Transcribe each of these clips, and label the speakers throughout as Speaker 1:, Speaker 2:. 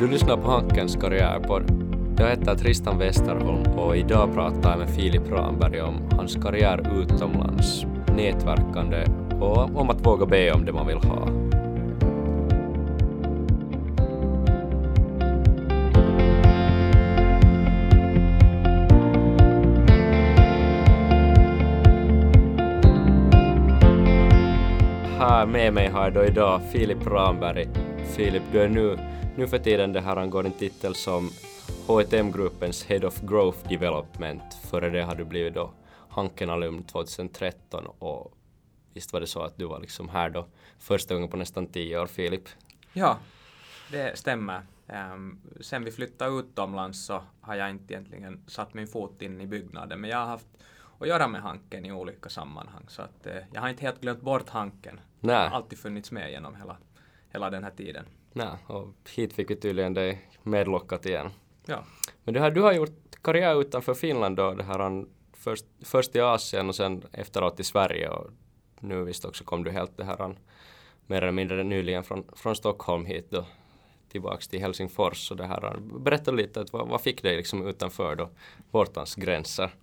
Speaker 1: Du lyssnar på Hankens karriärpodd. Jag heter Tristan Westerholm och idag pratar jag med Filip Ramberg om hans karriär utomlands, nätverkande och om att våga be om det man vill ha. Här med mig har jag då idag Filip Ramberg. Filip, du är nu, nu för tiden det här angår din titel som H&M-gruppens Head of Growth Development. Före det har du blivit då Hanken Alum 2013 och visst var det så att du var liksom här då första gången på nästan tio år, Filip?
Speaker 2: Ja, det stämmer. Um, sen vi flyttade utomlands så har jag inte egentligen satt min fot in i byggnaden, men jag har haft att göra med Hanken i olika sammanhang, så att uh, jag har inte helt glömt bort Hanken.
Speaker 1: Nej.
Speaker 2: har alltid funnits med genom hela, hela den här tiden.
Speaker 1: Nej, och hit fick vi tydligen dig medlockat igen.
Speaker 2: Ja.
Speaker 1: Men du har, du har gjort karriär utanför Finland då, det här, först, först i Asien och sen efteråt i Sverige och nu visst också kom du helt det här mer eller mindre nyligen från, från Stockholm hit då tillbaks till Helsingfors och det här. Berätta lite, att vad, vad fick dig liksom utanför då bortans gränser?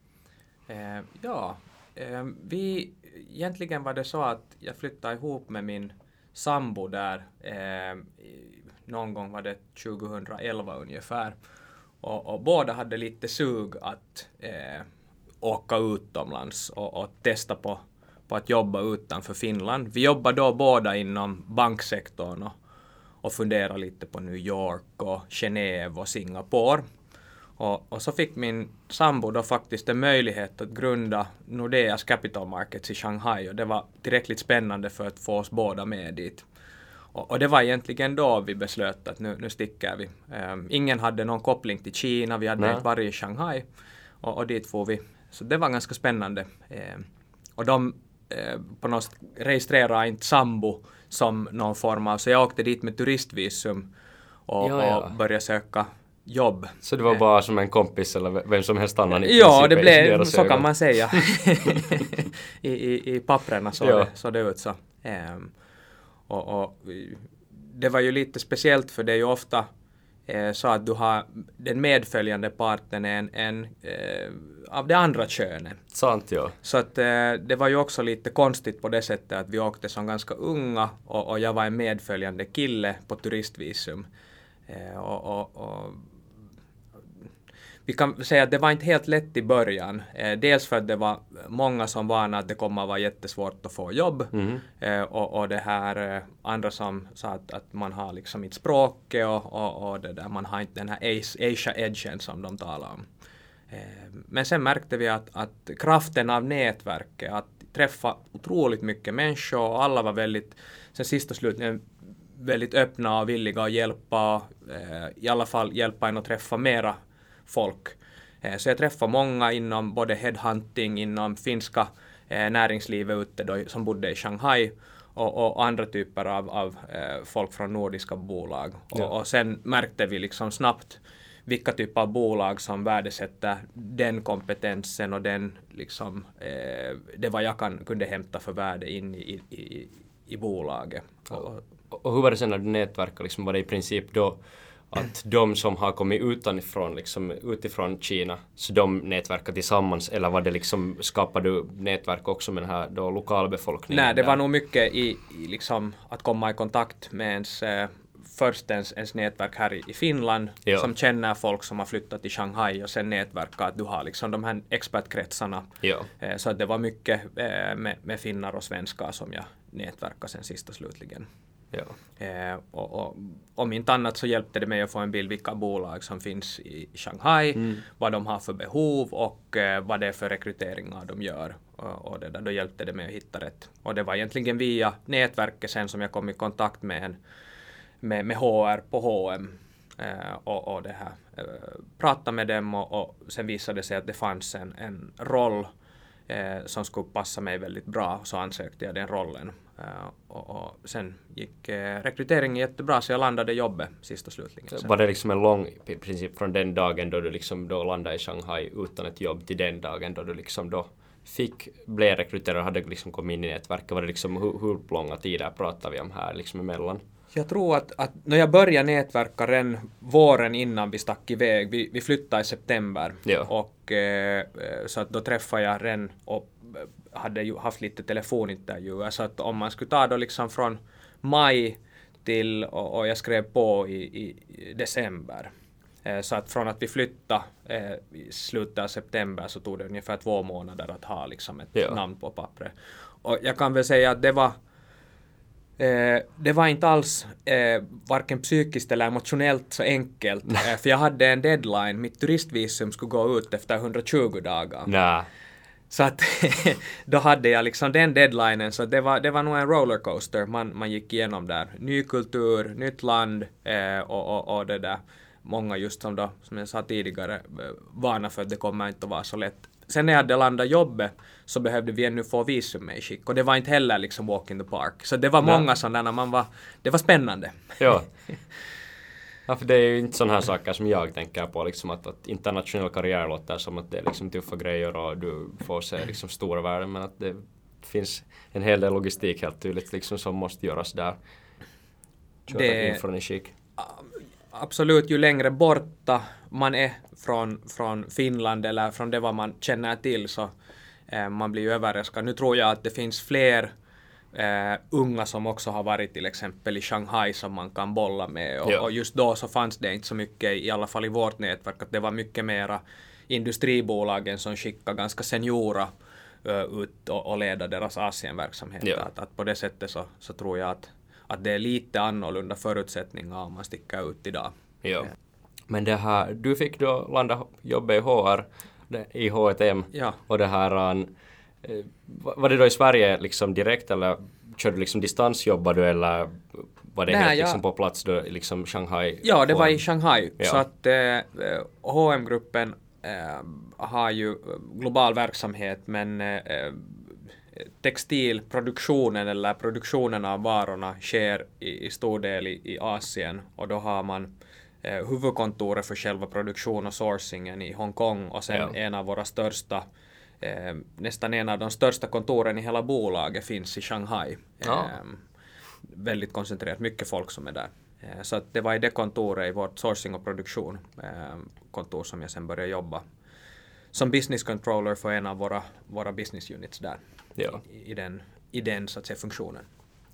Speaker 2: Eh, ja, eh, vi, egentligen var det så att jag flyttade ihop med min sambo där eh, någon gång var det 2011 ungefär. Och, och båda hade lite sug att eh, åka utomlands och, och testa på, på att jobba utanför Finland. Vi jobbade då båda inom banksektorn och, och funderade lite på New York och Genève och Singapore. Och, och, så fick min sambo då faktiskt en möjlighet att grunda Nordeas Capital Markets i Shanghai och det var tillräckligt spännande för att få oss båda med dit. Och, och det var egentligen då vi beslöt att nu, nu sticker vi. Um, ingen hade någon koppling till Kina, vi hade
Speaker 1: Nej.
Speaker 2: inte varit i Shanghai och, och dit får vi. Så det var ganska spännande. Um, och de uh, på något registrerade inte sambo som någon form av, så jag åkte dit med turistvisum och,
Speaker 1: Ja, ja.
Speaker 2: och började söka jobb.
Speaker 1: Så det var
Speaker 2: Eh,
Speaker 1: bara som en kompis eller vem som helst annan i
Speaker 2: Ja, det blev, så kan man säga. I, i, I papperna såg,
Speaker 1: Ja.
Speaker 2: det, såg det ut så. Ehm, och, och det var ju lite speciellt för det är ju ofta eh, så att du har den medföljande parten är en, en eh, av det andra könet.
Speaker 1: Sant ja.
Speaker 2: Så att eh, det var ju också lite konstigt på det sättet att vi åkte som ganska unga och, och jag var en medföljande kille på turistvisum. Eh, och, och, och vi kan säga att det var inte helt lätt i början. Eh, dels för att det var många som varnade att det kommer att vara jättesvårt att få jobb.
Speaker 1: Mhm.
Speaker 2: Eh, och, och det här eh, andra som sa att, att man har liksom inte språket och, och, och det där, man har inte den här Asia-edgen som de talar om. Men sen märkte vi att, att kraften av nätverket, att träffa otroligt mycket människor och alla var väldigt, sen sist och slutligen väldigt öppna och villiga att hjälpa, eh, i alla fall hjälpa en att träffa mera folk. Eh, Så jag träffade många inom både headhunting, inom finska eh, näringslivet ute då, som bodde i Shanghai och, och andra typer av, av eh, folk från nordiska bolag.
Speaker 1: Ja.
Speaker 2: Och, och sen märkte vi liksom snabbt vilka typer av bolag som värdesätter den kompetensen och den liksom, eh, det vad jag kan, kunde hämta för värde in i, i, i, bolaget. Och
Speaker 1: och hur var det sen när du nätverkade? Liksom, var det i princip då att de som har kommit utanifrån, liksom, utifrån Kina, så de nätverkar tillsammans eller var det liksom, skapade du nätverk också med den här då lokalbefolkningen?
Speaker 2: Nej, det
Speaker 1: där?
Speaker 2: var nog mycket i, i liksom att komma i kontakt med ens eh, först ens, ens nätverk här i, i Finland
Speaker 1: Ja.
Speaker 2: som känner folk som har flyttat till Shanghai och sen nätverka att du har liksom de här expertkretsarna.
Speaker 1: Ja.
Speaker 2: Eh, så att det var mycket eh, med, med finnar och svenskar som jag nätverkade sen sist och slutligen.
Speaker 1: Ja.
Speaker 2: Eh, och, och, om inte annat så hjälpte det mig att få en bild vilka bolag som finns i Shanghai,
Speaker 1: Mm.
Speaker 2: vad de har för behov och eh, vad det är för rekryteringar de gör. Och, och det där, då hjälpte det mig att hitta rätt. Och det var egentligen via nätverket sen som jag kom i kontakt med, en, med, med HR på H&M eh, och, och det här. Eh, prata med dem och, och sen visade det sig att det fanns en, en roll eh, som skulle passa mig väldigt bra så ansökte jag den rollen. Eh, och, och sen gick eh, rekryteringen jättebra så jag landade jobbet sist och slutligen.
Speaker 1: Så
Speaker 2: Sen.
Speaker 1: var det liksom en lång i princip från den dagen då du liksom då landade i Shanghai utan ett jobb till den dagen då du liksom då fick, blev rekryterad och hade liksom kommit in i nätverket? Var det liksom, hur, hur långa tider pratar vi om här liksom emellan?
Speaker 2: Jag tror att, att när jag började nätverka redan våren innan vi stack iväg, vi, vi flyttade i september,
Speaker 1: Ja.
Speaker 2: och eh, så att då träffade jag redan och hade ju haft lite telefonintervjuer, så att om man skulle ta då liksom från maj till, och, och jag skrev på i, i i december. Eh, Så att från att vi flyttade eh, i slutet av september så tog det ungefär två månader att ha liksom ett
Speaker 1: Ja.
Speaker 2: namn på pappret. Och jag kan väl säga att det var Eh, det var inte alls eh, varken psykiskt eller emotionellt så enkelt. Eh, för jag hade en deadline, mitt turistvisum skulle gå ut efter 120 dagar.
Speaker 1: Nej.
Speaker 2: Så att då hade jag liksom den deadlinen, så det var, det var nog en rollercoaster man, man gick igenom där. Ny kultur, nytt land eh, och, och, och det där. Många just som då, som jag sa tidigare, eh, varnar för att det kommer inte att vara så lätt. Sen när jag hade landat jobbet så behövde vi ännu få visum i skick och det var inte heller liksom walk in the park. Så det var
Speaker 1: Nej.
Speaker 2: många sådana, man var, det var spännande.
Speaker 1: Ja. ja, för det är ju inte sådana här saker som jag tänker på, liksom att, att internationell karriär låter som att det är liksom tuffa grejer och du får se liksom stora värden, men att det finns en hel del logistik helt tydligt liksom som måste göras där. Köra
Speaker 2: Det-
Speaker 1: infron i skick.
Speaker 2: Absolut, ju längre borta man är från, från Finland eller från det vad man känner till så eh, man blir ju överraskad. Nu tror jag att det finns fler eh, unga som också har varit till exempel i Shanghai som man kan bolla med och,
Speaker 1: Ja.
Speaker 2: och just då så fanns det inte så mycket, i alla fall i vårt nätverk, att det var mycket mera industribolagen som skickade ganska seniora eh, ut och, och leda deras Asienverksamhet.
Speaker 1: Ja.
Speaker 2: Att, att på det sättet så, så tror jag att, att det är lite annorlunda förutsättningar om man sticker ut idag.
Speaker 1: Ja. Men det här, du fick då landa jobbet i HR, i H1M
Speaker 2: Ja.
Speaker 1: och det här, an, eh, var det då i Sverige liksom direkt eller körde du liksom distansjobbade du eller var det
Speaker 2: Nej,
Speaker 1: helt liksom på plats då liksom Shanghai?
Speaker 2: Ja, det var i Shanghai.
Speaker 1: Ja.
Speaker 2: Så att eh, hm gruppen eh, har ju eh, global verksamhet men eh, eh, textilproduktionen eller produktionen av varorna sker i, i stor del i, i Asien och då har man eh, huvudkontoret för själva produktion och sourcingen i Hongkong och sen
Speaker 1: Ja.
Speaker 2: en av våra största eh, nästan en av de största kontoren i hela bolaget finns i Shanghai.
Speaker 1: Ja.
Speaker 2: Ehm, väldigt koncentrerat, mycket folk som är där. Eh, Så att det var i det kontoret, i vårt sourcing och produktion eh, kontor som jag sen började jobba som business controller för en av våra, våra business units där.
Speaker 1: Ja.
Speaker 2: I, i, den, I den så att säga funktionen.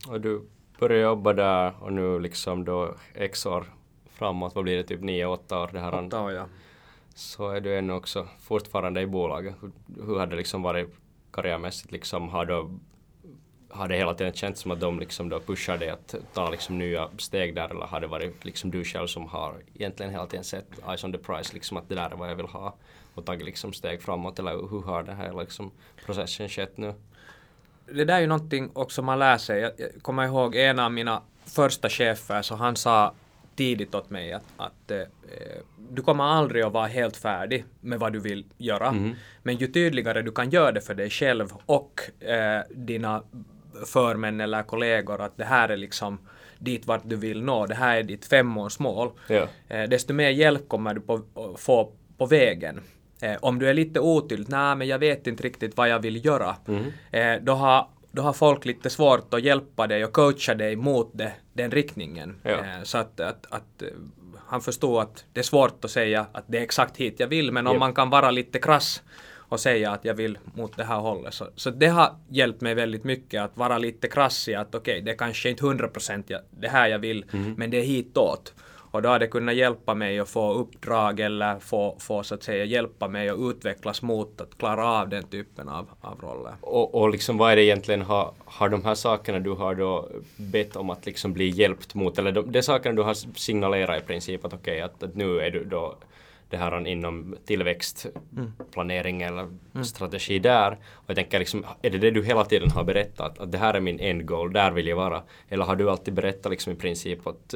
Speaker 1: Och du började jobba där och nu liksom då x år framåt, vad blir det, typ nio, åtta år det här
Speaker 2: Åtta år, ja.
Speaker 1: så är du ännu också fortfarande i bolaget. Hur, hur har det liksom varit karriärmässigt liksom? Har, du, har det hela tiden känts som att de liksom då pushar dig att ta liksom nya steg där eller har det varit liksom du själv som har egentligen hela tiden sett eyes on the prize liksom att det där är vad jag vill ha och tagit liksom steg framåt eller hur har den här liksom processen skett nu?
Speaker 2: det där är ju någonting också man lär sig. Jag, jag kommer ihåg en av mina första chefer, så han sa tidigt åt mig att, att eh, du kommer aldrig att vara helt färdig med vad du vill göra.
Speaker 1: Mhm.
Speaker 2: Men ju tydligare du kan göra det för dig själv och eh, dina förmän eller kollegor att det här är liksom dit vart du vill nå, det här är ditt femårsmål.
Speaker 1: Ja.
Speaker 2: Eh, desto mer hjälp kommer du på, få på vägen. Eh, om du är lite otydlig, nej men jag vet inte riktigt vad jag vill göra,
Speaker 1: Mhm.
Speaker 2: eh, då, har, då har folk lite svårt att hjälpa dig och coacha dig mot det, den riktningen.
Speaker 1: Ja.
Speaker 2: Eh, så att, att, att eh, han förstår att det är svårt att säga att det är exakt hit jag vill, men om
Speaker 1: Japp.
Speaker 2: man kan vara lite krass och säga att jag vill mot det här hållet. Så, så det har hjälpt mig väldigt mycket att vara lite krass i att okej, det är kanske inte 100% jag, det här jag vill,
Speaker 1: Mhm.
Speaker 2: men det är hitåt. Och då har det kunnat hjälpa mig att få uppdrag eller få, få så att säga hjälpa mig att utvecklas mot att klara av den typen av, av roller.
Speaker 1: Och, och liksom vad är det egentligen, har, har de här sakerna du har då bett om att liksom bli hjälpt mot, eller de, är sakerna du har signalerat i princip att okej, att, att nu är du då det här inom tillväxtplanering eller strategi där. Och jag tänker liksom, är det det du hela tiden har berättat? Att det här är min end goal, där vill jag vara? Eller har du alltid berättat liksom i princip att,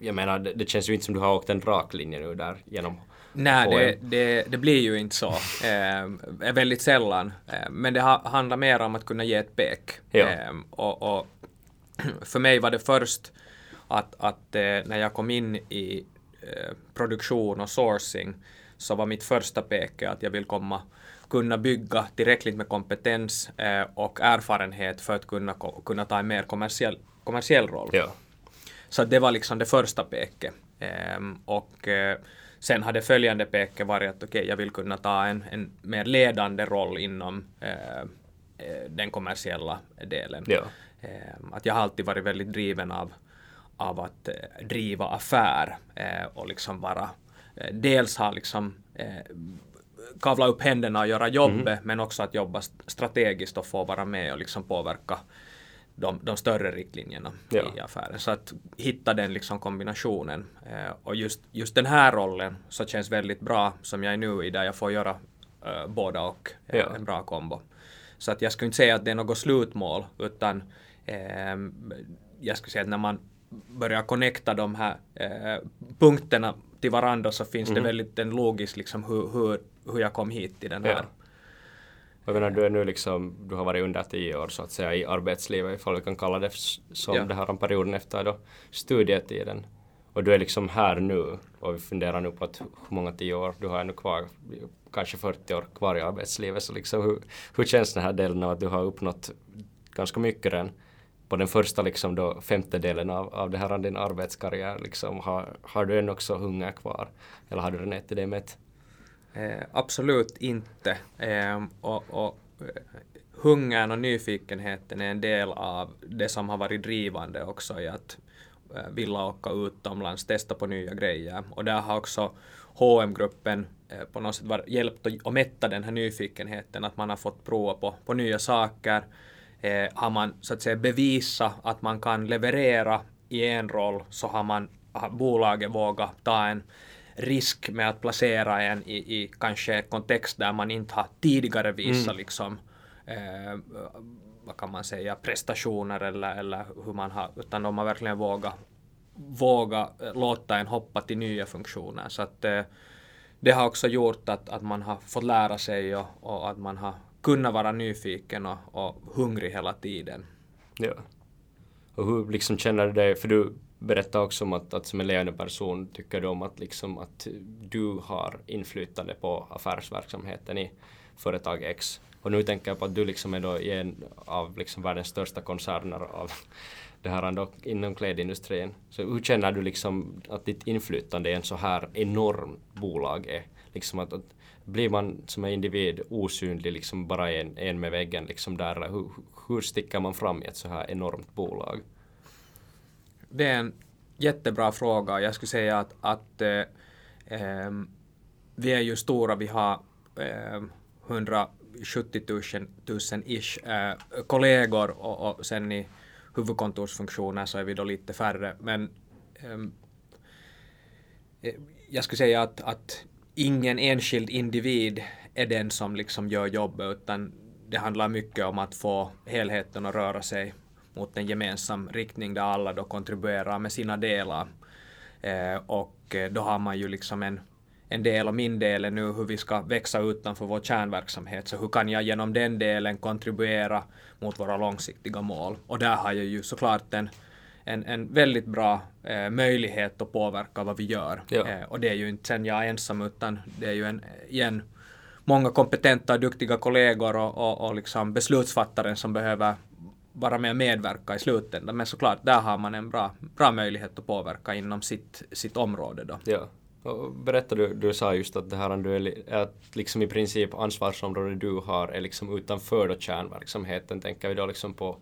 Speaker 1: jag menar, det, det känns ju inte som du har åkt en rak linje nu där genom
Speaker 2: Nej, det, det, det blir ju inte så. Eh, väldigt sällan. Eh, men det ha, handlar mer om att kunna ge ett pek.
Speaker 1: Ja.
Speaker 2: Eh, och, och för mig var det först att, att eh, när jag kom in i produktion och sourcing så var mitt första peke att jag vill komma kunna bygga tillräckligt med kompetens eh, och erfarenhet för att kunna, kunna ta en mer kommersiell, kommersiell roll.
Speaker 1: Ja.
Speaker 2: Så det var liksom det första peket. Ehm, och eh, sen hade följande peket varit att okay, jag vill kunna ta en, en mer ledande roll inom eh, eh den kommersiella delen.
Speaker 1: Ja.
Speaker 2: Ehm, att jag har alltid varit väldigt driven av, av att eh, driva affär eh, och liksom vara dels ha liksom kavla upp händerna och göra jobbet, mm. men också att jobba strategiskt och få vara med och liksom påverka de, de större riktlinjerna ja. i affären. Så att hitta den liksom kombinationen. Eh, och just, just den här rollen så känns väldigt bra som jag är nu i där jag får göra eh, båda och eh, ja. en bra kombo. Så att jag skulle inte säga att det är något slutmål utan eh, jag skulle säga att när man börjar connecta de här eh, punkterna till varandra så finns mm. det väldigt en logisk liksom hur, hur, hur jag kom hit till den här ja.
Speaker 1: Jag menar, du är nu liksom, du har varit under tio år så att säga i arbetslivet, ifall vi kan kalla det som ja. det här perioden efter då studietiden. Och du är liksom här nu och vi funderar nu på att hur många tio år du har ännu kvar, kanske 40 år kvar i arbetslivet. Så liksom hur, hur känns den här delen av att du har uppnått ganska mycket redan på den första liksom då femtedelen av, av det här din arbetskarriär liksom, har, har du än också hunger kvar? Eller har du den ätit dig mätt?
Speaker 2: Eh, absolut inte. Eh, och, och eh, hungern och nyfikenheten är en del av det som har varit drivande också i att eh, vilja åka utomlands, testa på nya grejer. Och där har också hm gruppen eh, på något sätt var, hjälpt att mätta den här nyfikenheten, att man har fått prova på, på nya saker. Eh, har man så att säga bevisat att man kan leverera i en roll så har man har bolaget vågat ta en risk med att placera en i, i kanske kontext där man inte har tidigare visat mm. liksom eh, vad kan man säga, prestationer eller, eller hur man har, utan de har verkligen vågat våga låta en hoppa till nya funktioner. Så att eh, det har också gjort att, att man har fått lära sig och, och att man har kunna vara nyfiken och, och hungrig hela tiden.
Speaker 1: Ja. Och hur liksom känner du dig, för du berättade också om att, att som en ledande person tycker du om att, liksom, att du har inflytande på affärsverksamheten i företag X. Och nu tänker jag på att du liksom är då i en av liksom världens största koncerner av det här ändå, inom klädindustrin. Så hur känner du liksom att ditt inflytande i en så här enorm bolag är? Liksom att, att blir man som en individ osynlig liksom bara en, en med väggen liksom där? Hur, hur sticker man fram i ett så här enormt bolag?
Speaker 2: det är en jättebra fråga. Jag skulle säga att, att eh, ehm, vi är ju stora, vi har eh, 170 000, 000 ish eh, kollegor och, och sen i huvudkontorsfunktioner så är vi då lite färre. Men ehm, eh, jag skulle säga att, att ingen enskild individ är den som liksom gör jobbet utan det handlar mycket om att få helheten att röra sig mot en gemensam riktning där alla då kontribuerar med sina delar. Eh, och eh, då har man ju liksom en, en del och min del är nu hur vi ska växa utanför vår kärnverksamhet. Så hur kan jag genom den delen kontribuera mot våra långsiktiga mål? Och där har jag ju såklart en, en, en väldigt bra eh, möjlighet att påverka vad vi gör. Ja. Eh, och det är ju inte sen jag ensam utan det är ju en, igen många kompetenta och duktiga kollegor och, och, och liksom beslutsfattaren som behöver vara med och medverka i slutändan. Men såklart, där har man en bra, bra möjlighet att påverka inom sitt, sitt område då.
Speaker 1: Ja. Och berätta du, du sa just att det här du är, att liksom i princip ansvarsområdet du har är liksom utanför då kärnverksamheten. Tänker vi då liksom på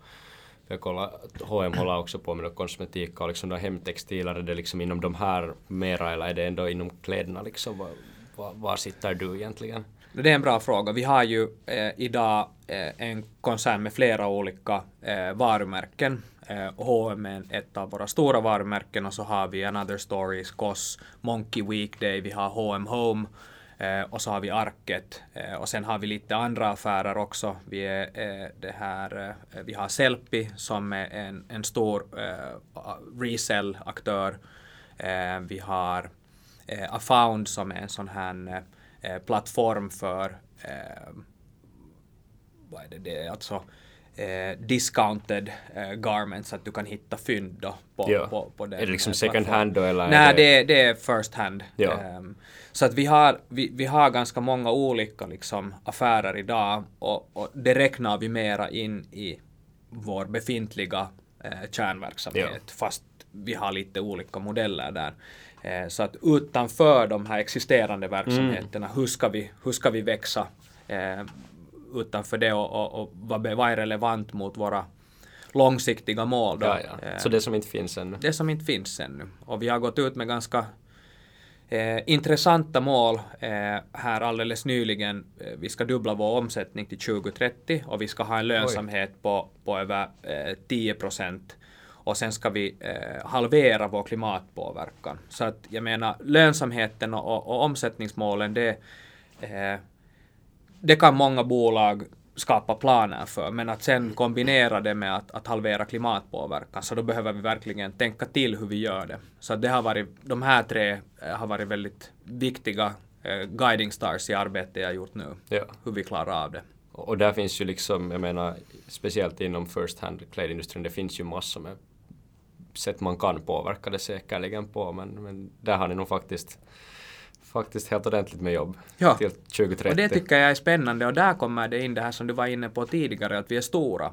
Speaker 1: jag kollar, H&M håller också på med kosmetik och liksom hemtextiler, är det liksom inom de här mera eller är det ändå inom kläderna liksom? Var, var, var sitter du egentligen?
Speaker 2: Det är en bra fråga. Vi har ju eh, idag eh, en koncern med flera olika eh, varumärken. Eh, H&M är ett av våra stora varumärken och så har vi Another Stories, Koss, Monkey Weekday, vi har H&M Home Eh, och så har vi Arket eh, och sen har vi lite andra affärer också. Vi, är, eh, det här, eh, vi har Selpi som är en, en stor eh, resell-aktör. vi har Afound som är en sån här eh, plattform för eh, vad är det, det är alltså eh, discounted eh, garments, att du kan hitta fynd då på, ja. på, på den
Speaker 1: Är det liksom second hand då eller?
Speaker 2: Nej, det... Det, det är first hand. Ja. Um, så att vi har, vi, vi har ganska många olika liksom, affärer idag och, och det räknar vi mera in i vår befintliga eh, kärnverksamhet. Ja. Fast vi har lite olika modeller där. Eh, så att utanför de här existerande verksamheterna, mm. hur, ska vi, hur ska vi växa eh, utanför det och, och, och vad, vad är relevant mot våra långsiktiga mål. Då.
Speaker 1: Ja, ja. Eh, så det som inte finns ännu?
Speaker 2: Det som inte finns ännu. Och vi har gått ut med ganska eh, intressanta mål eh, här alldeles nyligen. Eh, vi ska dubbla vår omsättning till 2030 och vi ska ha en lönsamhet på, på över eh, 10 procent. Och sen ska vi eh, halvera vår klimatpåverkan. Så att jag menar lönsamheten och, och, och omsättningsmålen det, det kan många bolag skapa planer för, men att sen kombinera det med att, att halvera klimatpåverkan, så då behöver vi verkligen tänka till hur vi gör det. Så det har varit, de här tre eh, har varit väldigt viktiga eh, guiding stars i arbetet jag gjort nu, ja. hur vi klarar av det.
Speaker 1: Och där finns ju liksom, jag menar, speciellt inom first hand klädindustrin, det finns ju massor med sätt man kan påverka det säkerligen på, men, men där har ni nog faktiskt faktiskt helt ordentligt med jobb ja. till 2030.
Speaker 2: Och det tycker jag är spännande och där kommer det in det här som du var inne på tidigare, att vi är stora.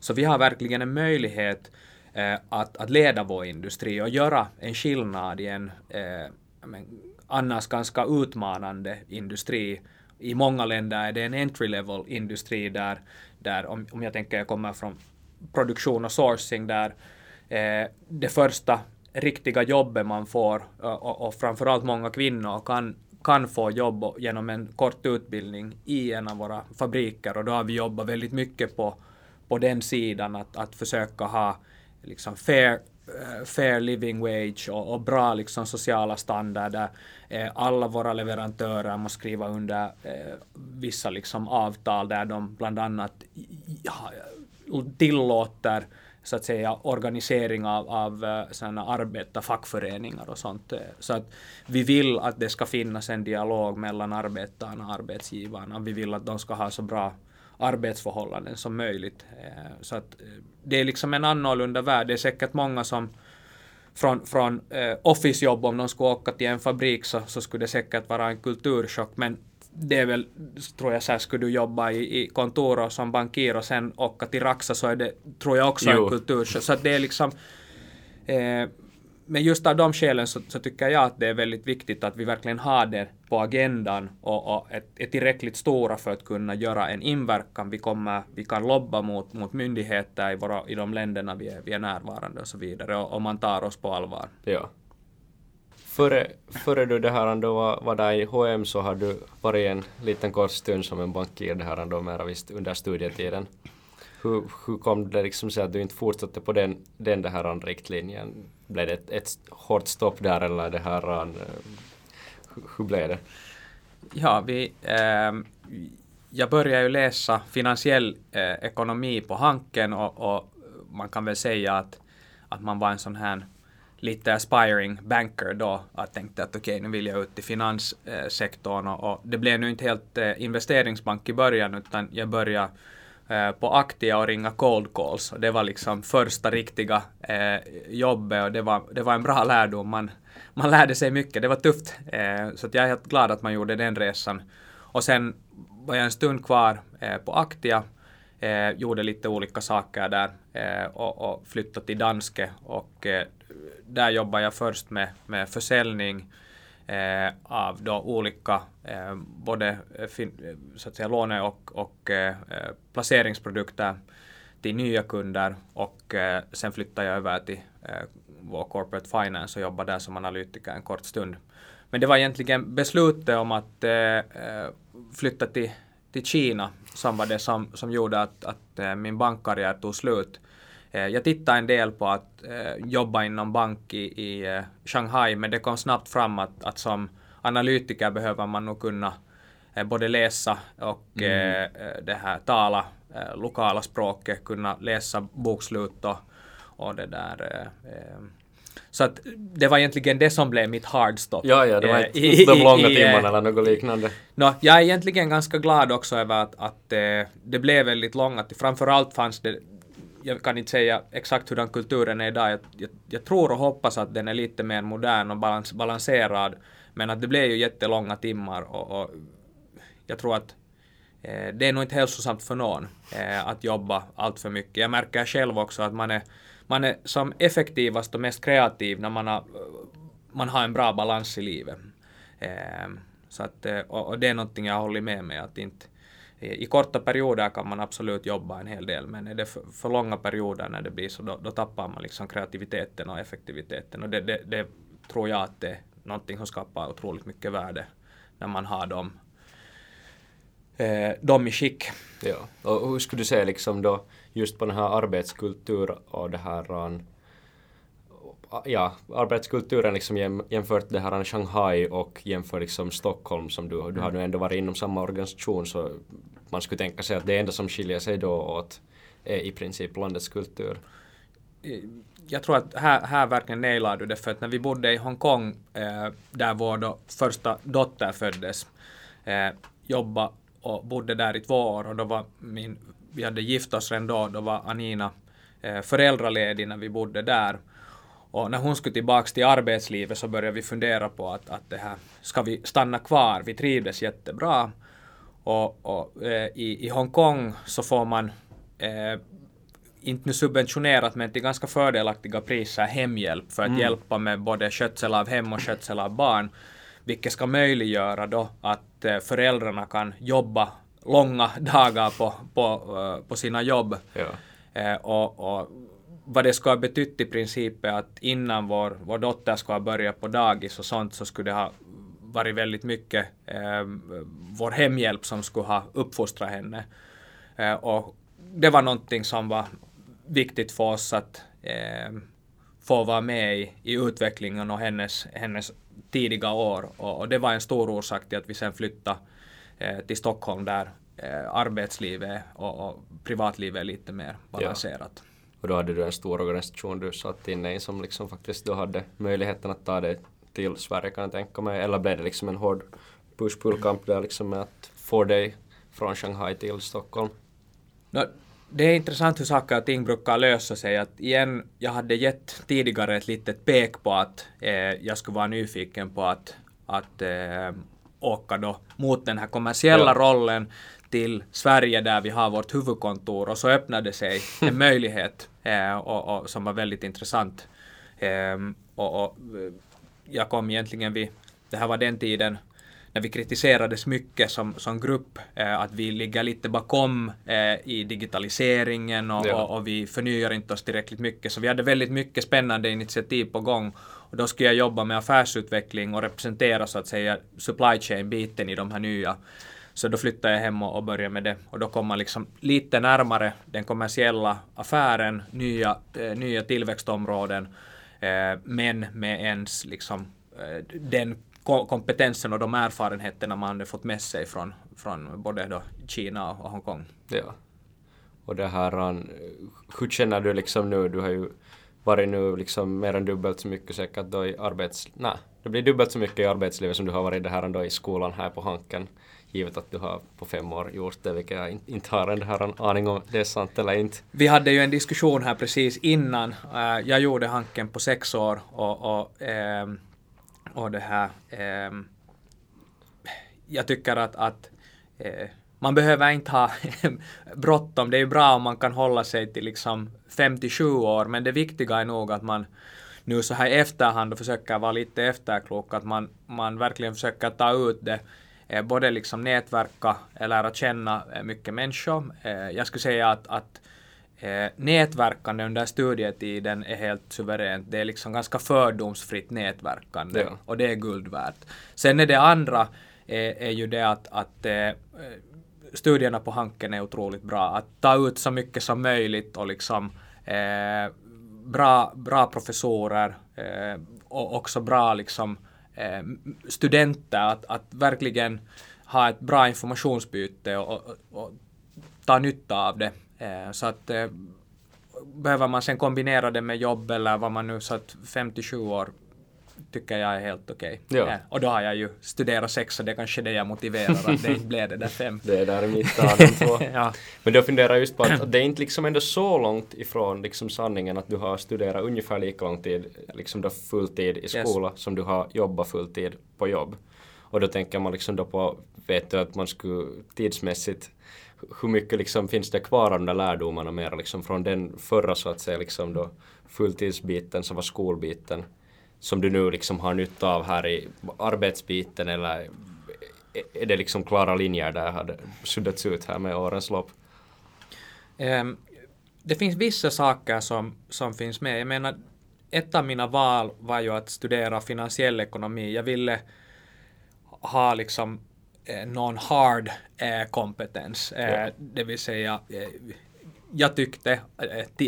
Speaker 2: Så vi har verkligen en möjlighet eh, att, att leda vår industri och göra en skillnad i en eh, men, annars ganska utmanande industri. I många länder är det en entry level industri där, där om, om jag tänker jag kommer från produktion och sourcing där eh, det första riktiga jobbet man får och, och framförallt många kvinnor kan, kan få jobb genom en kort utbildning i en av våra fabriker och då har vi jobbat väldigt mycket på, på den sidan att, att försöka ha liksom fair, fair living wage och, och, bra liksom sociala standarder. Eh, alla våra leverantörer måste skriva under eh, vissa liksom avtal där de bland annat ja, tillåter så att säga organisering av, av eh, arbetarfackföreningar och sånt. Eh. Så att vi vill att det ska finnas en dialog mellan arbetarna och arbetsgivarna. Vi vill att de ska ha så bra arbetsförhållanden som möjligt. Eh. Så att eh, det är liksom en annorlunda värld. Det är säkert många som från, från eh, officejobb, om de skulle åka till en fabrik så, så skulle det säkert vara en kulturchock. Men det är väl, tror jag, så här, skulle du jobba i, i kontor och som bankir och sen åka till Raxa så är det, tror jag också, jo. en kultur. Så att det är liksom, eh, men just av de skälen så, så, tycker jag att det är väldigt viktigt att vi verkligen har det på agendan och, och är, är tillräckligt stora för att kunna göra en inverkan. Vi, kommer, vi kan lobba mot, mot myndigheter i, våra, i de länderna vi är, vi är närvarande och så vidare och, och man tar oss på allvar.
Speaker 1: Ja före, före du det här då var, var där i H&M så har du varit en liten kort stund som en bankir det här då mera visst under studietiden. Hur, hur kom det liksom sig att du inte fortsatte på den, den det här riktlinjen? Blev det ett, ett hårt stopp där eller det här eh, hur, hur blev det?
Speaker 2: Ja, vi, äh, jag började ju läsa finansiell äh, ekonomi på Hanken och, och, man kan väl säga att, att man var en sån här lite aspiring banker då. Jag tänkte att okej, okay, nu vill jag ut i finanssektorn och, och, det blev nu inte helt eh, investeringsbank i början utan jag började eh, på Aktia och ringa cold calls och det var liksom första riktiga eh, jobbet och det var, det var en bra lärdom. Man, man lärde sig mycket, det var tufft. Eh, så jag är helt glad att man gjorde den resan. Och sen var jag en stund kvar eh, på Aktia Eh, gjorde lite olika saker där eh, och, och flyttade till Danske och eh, där jobbar jag först med, med försäljning eh, av då olika eh, både eh, fin, eh, så att säga, låne och, och eh, eh, placeringsprodukter till nya kunder och eh, sen flyttar jag över till eh, vår corporate finance och jobbar där som analytiker en kort stund. Men det var egentligen beslutet om att flytta till, till Kina som var det som, som gjorde att, att min bankkarriär tog slut. Eh, jag tittade en del på att eh, jobba inom bank i, i eh, Shanghai, men det kom snabbt fram att, att som analytiker behöver man nog kunna både läsa och mm. det här tala lokala språket, kunna läsa bokslut och, och det där. Så att det var egentligen det som blev mitt hardstop.
Speaker 1: Ja, ja, det var inte i, de långa i, timmarna eller något liknande.
Speaker 2: No, jag är egentligen ganska glad också över att, att det blev väldigt långa. Framförallt fanns det jag kan inte säga exakt hur den kulturen är idag. Jag, jag, jag, tror och hoppas att den är lite mer modern och balans, balanserad. Men att det blir ju jättelånga timmar och, och jag tror att eh, det är nog inte hälsosamt för någon eh, att jobba allt för mycket. Jag märker själv också att man är man är som effektivast och mest kreativ när man har, man har en bra balans i livet. Eh, så att, eh, och, och, det är någonting jag håller med mig att inte i korta perioder kan man absolut jobba en hel del, men är det för, för långa perioder när det blir så, då, då, tappar man liksom kreativiteten och effektiviteten. Och det, det, det, tror jag att det är någonting som skapar otroligt mycket värde när man har dem, eh, dem i skick.
Speaker 1: Ja, och hur skulle du säga liksom då just på den här arbetskultur och det här ja, arbetskulturen liksom jämfört det här Shanghai och jämfört liksom Stockholm som du, du har mm. nu ändå varit inom samma organisation så man skulle tänka sig att det enda som skiljer sig då åt är i princip landets kultur.
Speaker 2: Jag tror att här, här verkligen nailar du det för att när vi bodde i Hongkong eh, där vår då första dotter föddes eh, jobba och bodde där i två år och då var min, vi hade gift oss redan då, då var Anina eh, föräldraledig när vi bodde där och när hon skulle tillbaka till arbetslivet så började vi fundera på att, att det här, ska vi stanna kvar? Vi trivdes jättebra. Och, och eh, i, i Hongkong så får man eh, inte nu subventionerat men till ganska fördelaktiga priser hemhjälp för att mm. hjälpa med både skötsel av hem och skötsel av barn. Vilket ska möjliggöra då att eh, föräldrarna kan jobba långa dagar på, på, uh, på sina jobb. Ja. Eh, och, och vad det skulle ha betytt i princip är att innan vår, vår dotter skulle ha börjat på dagis och sånt så skulle det ha varit väldigt mycket eh, vår hemhjälp som skulle ha uppfostrat henne. Eh, och det var någonting som var viktigt för oss att eh, få vara med i, i utvecklingen och hennes, hennes tidiga år. Och, och, det var en stor orsak till att vi sen flyttade eh, till Stockholm där eh, arbetslivet och, och privatlivet är lite mer balanserat. Ja.
Speaker 1: Och då hade du en stor organisation du satt inne i som liksom faktiskt då hade möjligheten att ta dig till Sverige kan jag tänka mig. Eller blev det liksom en hård push-pull-kamp där liksom med att få dig från Shanghai till Stockholm?
Speaker 2: No, det är intressant hur saker och ting brukar lösa sig. Att igen, jag hade gett tidigare ett litet pek på att eh, jag skulle vara nyfiken på att, att eh, åka då mot den här kommersiella ja. rollen till Sverige där vi har vårt huvudkontor och så öppnade sig en möjlighet eh, och, och, som var väldigt intressant. Eh, och, och, jag kom egentligen vid, det här var den tiden när vi kritiserades mycket som, som grupp, eh, att vi ligger lite bakom eh, i digitaliseringen och, ja. och, och, vi förnyar inte oss tillräckligt mycket. Så vi hade väldigt mycket spännande initiativ på gång. Och då skulle jag jobba med affärsutveckling och representera så att säga supply chain-biten i de här nya så då flyttade jag hem och, och började med det. Och då kom man liksom lite närmare den kommersiella affären, nya, eh, nya tillväxtområden, Eh, men med ens liksom eh, den kompetensen och de erfarenheterna man fått med sig från, från både då Kina och Hongkong.
Speaker 1: Ja. Och det här, eh, hur känner du liksom nu, du har ju varit nu liksom mer än dubbelt så mycket säkert då i arbets... Nej, det blir dubbelt så mycket i arbetslivet som du har varit det här ändå i skolan här på Hanken givet att du har på fem år gjort det, vilket jag inte har en här aning om det är sant eller inte.
Speaker 2: Vi hade ju en diskussion här precis innan. Eh, jag gjorde Hanken på sex år och, och, ehm, och det här ehm, jag tycker att, att eh, man behöver inte ha bråttom. Det är ju bra om man kan hålla sig till liksom 57 år, men det viktiga är nog att man nu så här i efterhand och försöker vara lite efterklok, att man, man verkligen försöker ta ut det både liksom nätverka, lära känna eh, mycket människor. Eh, jag skulle säga att, att eh, nätverkande under studietiden är helt suveränt. Det är liksom ganska fördomsfritt nätverkande ja. och det är guld värt. Sen är det andra är, är ju det att, att eh, studierna på Hanken är otroligt bra. Att ta ut så mycket som möjligt och liksom eh, bra, bra professorer eh, och också bra liksom eh, studenter att, att verkligen ha ett bra informationsbyte och, och, och ta nytta av det. Eh, så att eh, behöver man sen kombinera det med jobb eller vad man nu satt 57 år tycker jag är helt okej. Okay. Ja. ja. Och då har jag ju studerat sex och det är kanske det jag motiverar att det inte blev det där fem.
Speaker 1: det är där i mitten de två. ja. Men då funderar jag just på att det är inte liksom ändå så långt ifrån liksom sanningen att du har studerat ungefär lika lång tid, liksom då fulltid i skola yes. som du har jobbat fulltid på jobb. Och då tänker man liksom då på, vet du att man skulle tidsmässigt hur mycket liksom finns det kvar av de där lärdomarna mer liksom från den förra så att säga liksom då fulltidsbiten som var skolbiten som du nu liksom har nytta av här i arbetsbiten eller är det liksom klara linjer där har suddats ut här med årens lopp?
Speaker 2: Um, det finns vissa saker som, som finns med. Jag menar, ett av mina val var ju att studera finansiell ekonomi. Jag ville ha liksom eh, någon hard eh, kompetens, eh, det vill säga eh, jag tyckte,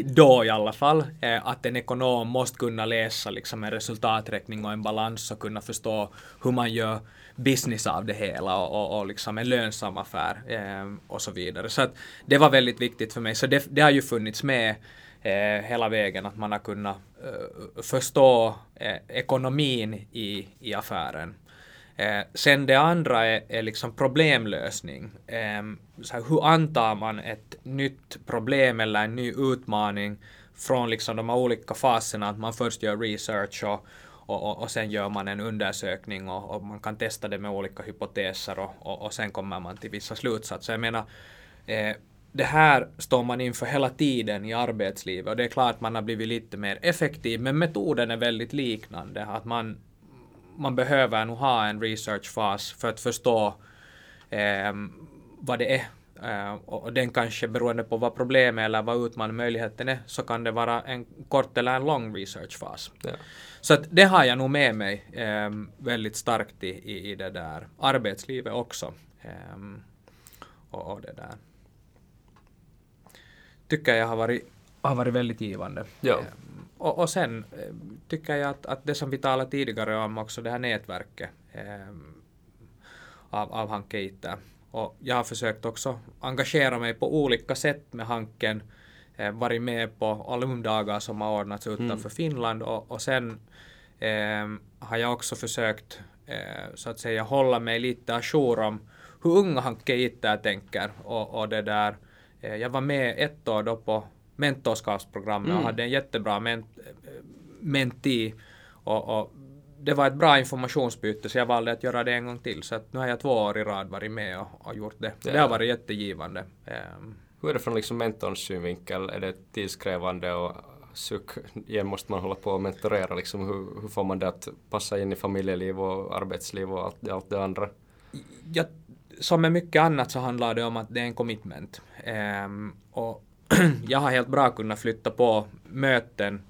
Speaker 2: då i alla fall, eh, att en ekonom måste kunna läsa liksom en resultaträkning och en balans och kunna förstå hur man gör business av det hela och, och, och liksom en lönsam affär eh, och så vidare. Så att det var väldigt viktigt för mig. Så det, det har ju funnits med eh, hela vägen att man har kunnat eh, förstå eh, ekonomin i, i affären. Eh, sen det andra är, är liksom problemlösning. Eh, så här, hur antar man ett nytt problem eller en ny utmaning från liksom de här olika faserna, att man först gör research och, och, och, och sen gör man en undersökning och, och, man kan testa det med olika hypoteser och, och, och sen kommer man till vissa slutsatser. Jag menar, eh, det här står man inför hela tiden i arbetslivet och det är klart att man har blivit lite mer effektiv men metoden är väldigt liknande. Att man man behöver nog ha en researchfas för att förstå eh, vad det är. Eh, och den kanske beroende på vad problemet eller vad utmaningen möjligheten är så kan det vara en kort eller en lång researchfas. Ja. Så att det har jag nog med mig eh, väldigt starkt i, i, i, det där arbetslivet också. Ehm, och, och, det där. Tycker jag har varit, har varit väldigt givande. Ja. Och, och sen tycker jag att, att det som vi talade tidigare om också, det här nätverket eh, av, av Hanke. Och jag har försökt också engagera mig på olika sätt med Hanken. Eh, varit med på alumdagar som har ordnats utanför mm. Finland och, och sen eh, har jag också försökt eh, så att säga hålla mig lite ajour om hur unga Hanke tänker och, och det där. Eh, jag var med ett år då på mentorskapsprogrammet mm. och hade en jättebra ment menti. Och, och, det var ett bra informationsbyte så jag valde att göra det en gång till. Så att nu har jag två år i rad varit med och, och gjort det. Ja. Det har varit jättegivande. Um,
Speaker 1: hur är det från liksom mentorns synvinkel? Är det tidskrävande och suck, igen måste man hålla på och mentorera liksom. Hur, hur får man det att passa in i familjeliv och arbetsliv och allt, allt det andra?
Speaker 2: Jag, som med mycket annat så handlar det om att det är en commitment. Um, och jag har helt bra kunnat flytta på möten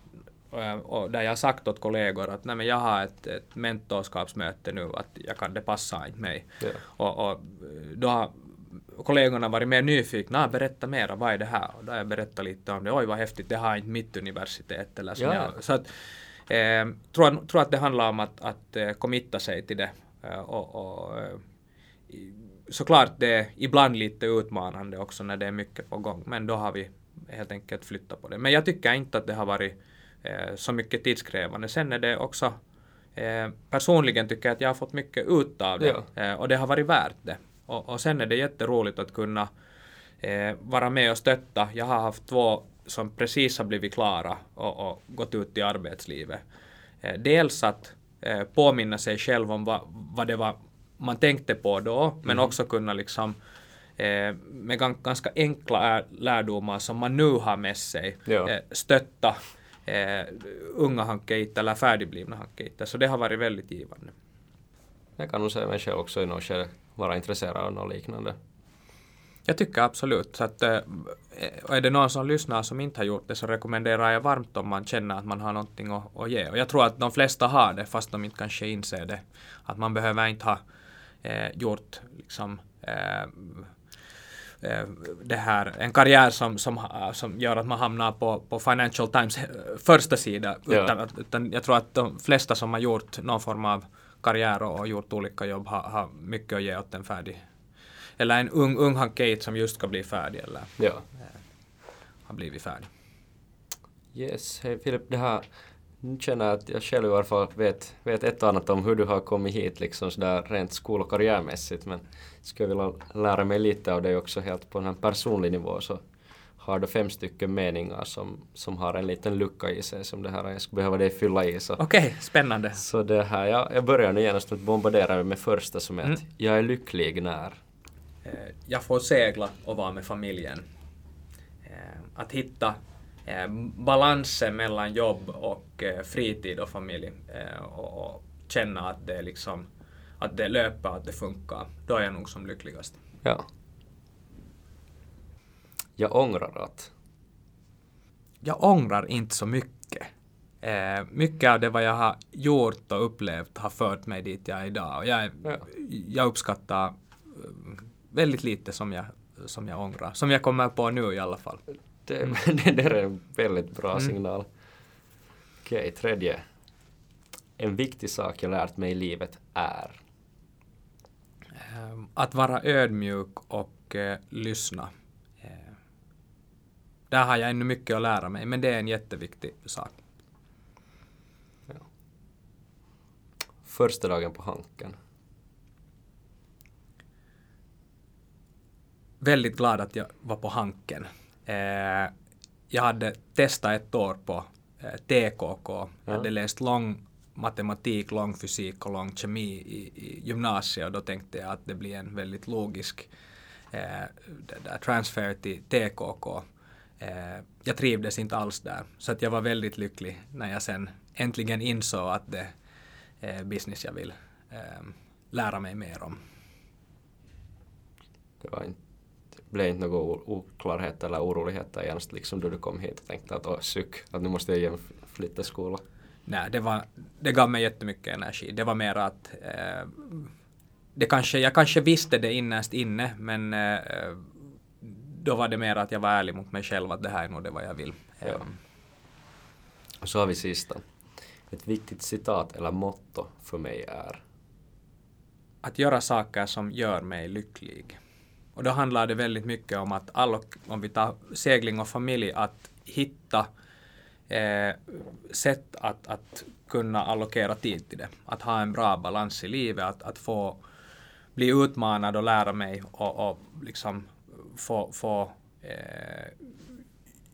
Speaker 2: eh, och där jag har sagt åt kollegor att nej, jag har ett, ett mentorskapsmöte nu, att jag kan, det passar inte mig. Yeah. Och, och, då har kollegorna varit mer nyfikna, berätta mera, vad är det här? Och då har jag berättat lite om det, oj vad häftigt, det har inte mitt universitet eller så. Yeah. så att, eh, tror, tror att det handlar om att, att uh, committa sig till det. Uh, och, och såklart det är ibland lite utmanande också när det är mycket på gång, men då har vi helt enkelt flyttat på det. Men jag tycker inte att det har varit eh, så mycket tidskrävande. Sen är det också eh, personligen tycker jag att jag har fått mycket ut av det ja. eh, och det har varit värt det. Och, och sen är det jätteroligt att kunna eh, vara med och stötta. Jag har haft två som precis har blivit klara och, och gått ut i arbetslivet. Dels att påminna sig själv om vad, vad det var man tänkte på då, men mm. också kunna liksom eh, med ganska enkla lärdomar som man nu har med sig ja. eh, stötta eh, unga hankeita eller färdigblivna hankeita. Så det har varit väldigt givande.
Speaker 1: Jag kan nog säga mig själv också i något skede vara intresserad av något liknande.
Speaker 2: Jag tycker absolut. Så att, eh, är det någon som lyssnar som inte har gjort det så rekommenderar jag varmt om man känner att man har någonting att, att ge. Och jag tror att de flesta har det fast de inte kanske inser det. Att man behöver inte ha eh, gjort liksom, eh, eh, det här, en karriär som, som, som gör att man hamnar på, på Financial Times eh, första sida. Ja. Utan, utan jag tror att de flesta som har gjort någon form av karriär och, och gjort olika jobb har, har mycket att ge åt en färdig eller en ung, ung Kate som just ska bli färdig eller ja. eh, har blivit färdig.
Speaker 1: Yes, hej Filip, det här nu känner jag att jag själv i alla fall vet, vet ett och annat om hur du har kommit hit liksom sådär rent skol och karriärmässigt men skulle vilja lära mig lite av dig också helt på en personlig nivå så har du fem stycken meningar som, som har en liten lucka i sig som det här jag skulle behöva dig fylla i.
Speaker 2: Okej, okay, spännande.
Speaker 1: Så det här, jag, jag börjar nu genast med att bombardera med första som är mm. att jag är lycklig när
Speaker 2: eh, jag får segla och vara med familjen. Eh, att hitta balansen mellan jobb och eh, fritid och familj eh, och, och känna att det liksom att det löper, att det funkar, då är jag nog som lyckligast.
Speaker 1: Ja. Jag ångrar att...
Speaker 2: Jag ångrar inte så mycket. Eh, mycket av det vad jag har gjort och upplevt har fört mig dit jag är idag. Och jag, är,
Speaker 1: Ja.
Speaker 2: jag uppskattar eh, väldigt lite som jag, som jag ångrar. Som jag kommer på nu i alla fall.
Speaker 1: Det, det där är en väldigt bra
Speaker 2: Mm.
Speaker 1: signal. Okej, tredje. En viktig sak jag lärt mig i livet är...
Speaker 2: Eh, Att vara ödmjuk och eh, lyssna. Eh, där har jag ännu mycket att lära mig, men det är en jätteviktig sak.
Speaker 1: Första dagen på Hanken.
Speaker 2: Väldigt glad att jag var på Hanken. Eh, jag hade testat ett år på eh, TKK. Jag hade läst lång matematik, lång fysik och lång kemi i, i gymnasiet och då tänkte jag att det blir en väldigt logisk eh, transfer till TKK. Eh, jag trivdes inte alls där, så att jag var väldigt lycklig när jag sen äntligen insåg att det är business jag vill eh, lära mig mer om.
Speaker 1: Det var inte, blev inte några oklarheter eller oroligheter igen liksom då du kom hit och tänkte att åh suck, att nu måste jag igen flytta skola.
Speaker 2: Nej, det, var, det gav mig jättemycket energi. Det var mer att eh, det kanske, jag kanske visste det innerst inne, men eh, då var det mer att jag var ärlig mot mig själv att det här är nog det vad jag vill.
Speaker 1: Ja.
Speaker 2: Eh,
Speaker 1: Och så har vi sista. Ett viktigt citat eller motto för mig är
Speaker 2: Att göra saker som gör mig lycklig. Och då handlar det väldigt mycket om att alla, om vi tar segling och familj, att hitta eh, sätt att, att kunna allokera tid till det. Att ha en bra balans i livet, att, att få bli utmanad och lära mig och, och liksom få, få eh,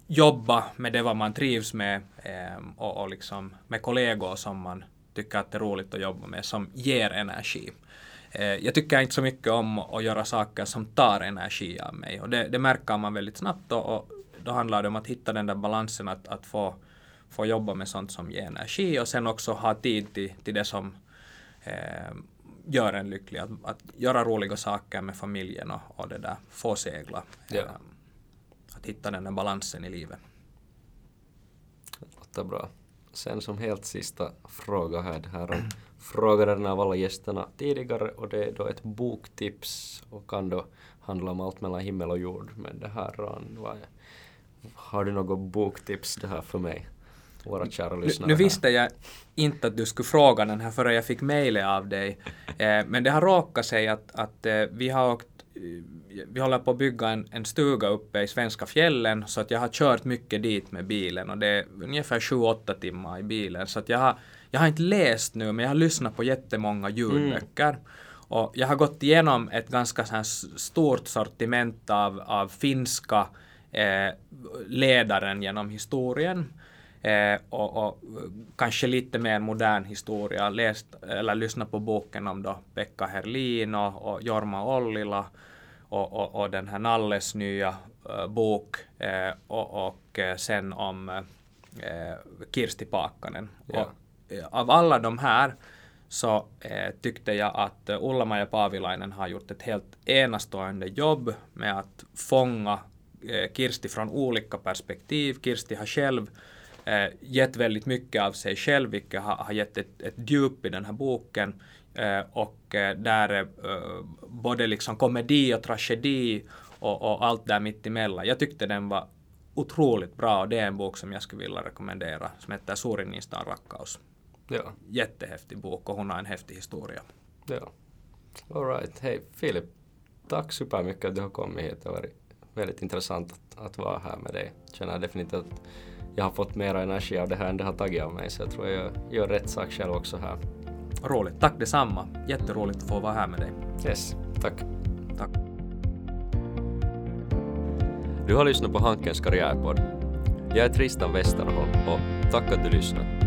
Speaker 2: jobba med det vad man trivs med eh, och, och liksom med kollegor som man tycker att det är roligt att jobba med, som ger energi. Eh, jag tycker inte så mycket om att göra saker som tar energi av mig och det, det märker man väldigt snabbt och, och då handlar det om att hitta den där balansen att, att få, få jobba med sånt som ger energi och sen också ha tid till, till det som eh, gör en lycklig. Att, att göra roliga saker med familjen och, och det där, få segla.
Speaker 1: Ja.
Speaker 2: Eh, att hitta den där balansen i livet.
Speaker 1: låter bra. Sen som helt sista fråga här, det här om frågade den av alla gästerna tidigare och det är då ett boktips och kan då handla om allt mellan himmel och jord. Men det här, vad är, har du något boktips det här för mig? Våra kära
Speaker 2: Nu,
Speaker 1: lyssnare
Speaker 2: nu
Speaker 1: här.
Speaker 2: visste jag inte att du skulle fråga den här förrän jag fick mejlet av dig. Eh, men det har råkat sig att, att eh, vi har åkt vi håller på att bygga en, en stuga uppe i svenska fjällen så att jag har kört mycket dit med bilen och det är ungefär 7-8 timmar i bilen. Så att jag har, jag har inte läst nu men jag har lyssnat på jättemånga ljudböcker. Och jag har gått igenom ett ganska så stort sortiment av, av finska eh, ledaren genom historien eh, och, och kanske lite mer modern historia. Läst eller lyssnat på boken om då Pekka Herlin och, och Jorma Ollila och, och, och den här Nalles nya eh, bok eh, och, och eh, sen om eh, Kirsti Paakkanen.
Speaker 1: Ja.
Speaker 2: Eh, av alla de här så eh, tyckte jag att Ulla-Maja Paavilainen har gjort ett helt enastående jobb med att fånga Kirsti från olika perspektiv. Kirsti har själv eh, gett väldigt mycket av sig själv, vilket har, har gett ett, ett djup i den här boken. Eh, och eh, där är eh, både liksom komedi och tragedi och, och allt där mitt emellan. Jag tyckte den var otroligt bra och det är en bok som jag skulle vilja rekommendera som heter Suurinistaan rakkaus.
Speaker 1: Ja,
Speaker 2: Jättehäftig bok och hon har en häftig historia.
Speaker 1: ja. Alright, hej Filip. Tack supermycket att du har kommit hit. Det har varit väldigt intressant att, att vara här med dig. Känner definitivt att jag har fått mer energi av det här än det har tagit av mig så jag tror jag gör rätt sak själv också här.
Speaker 2: Roligt. Tack detsamma. Jätteroligt att få vara här med dig.
Speaker 1: Yes, tack.
Speaker 2: Tack.
Speaker 1: Du har lyssnat på Hankens karriärpodd. Jag är Tristan Westerholm och tack att du lyssnat.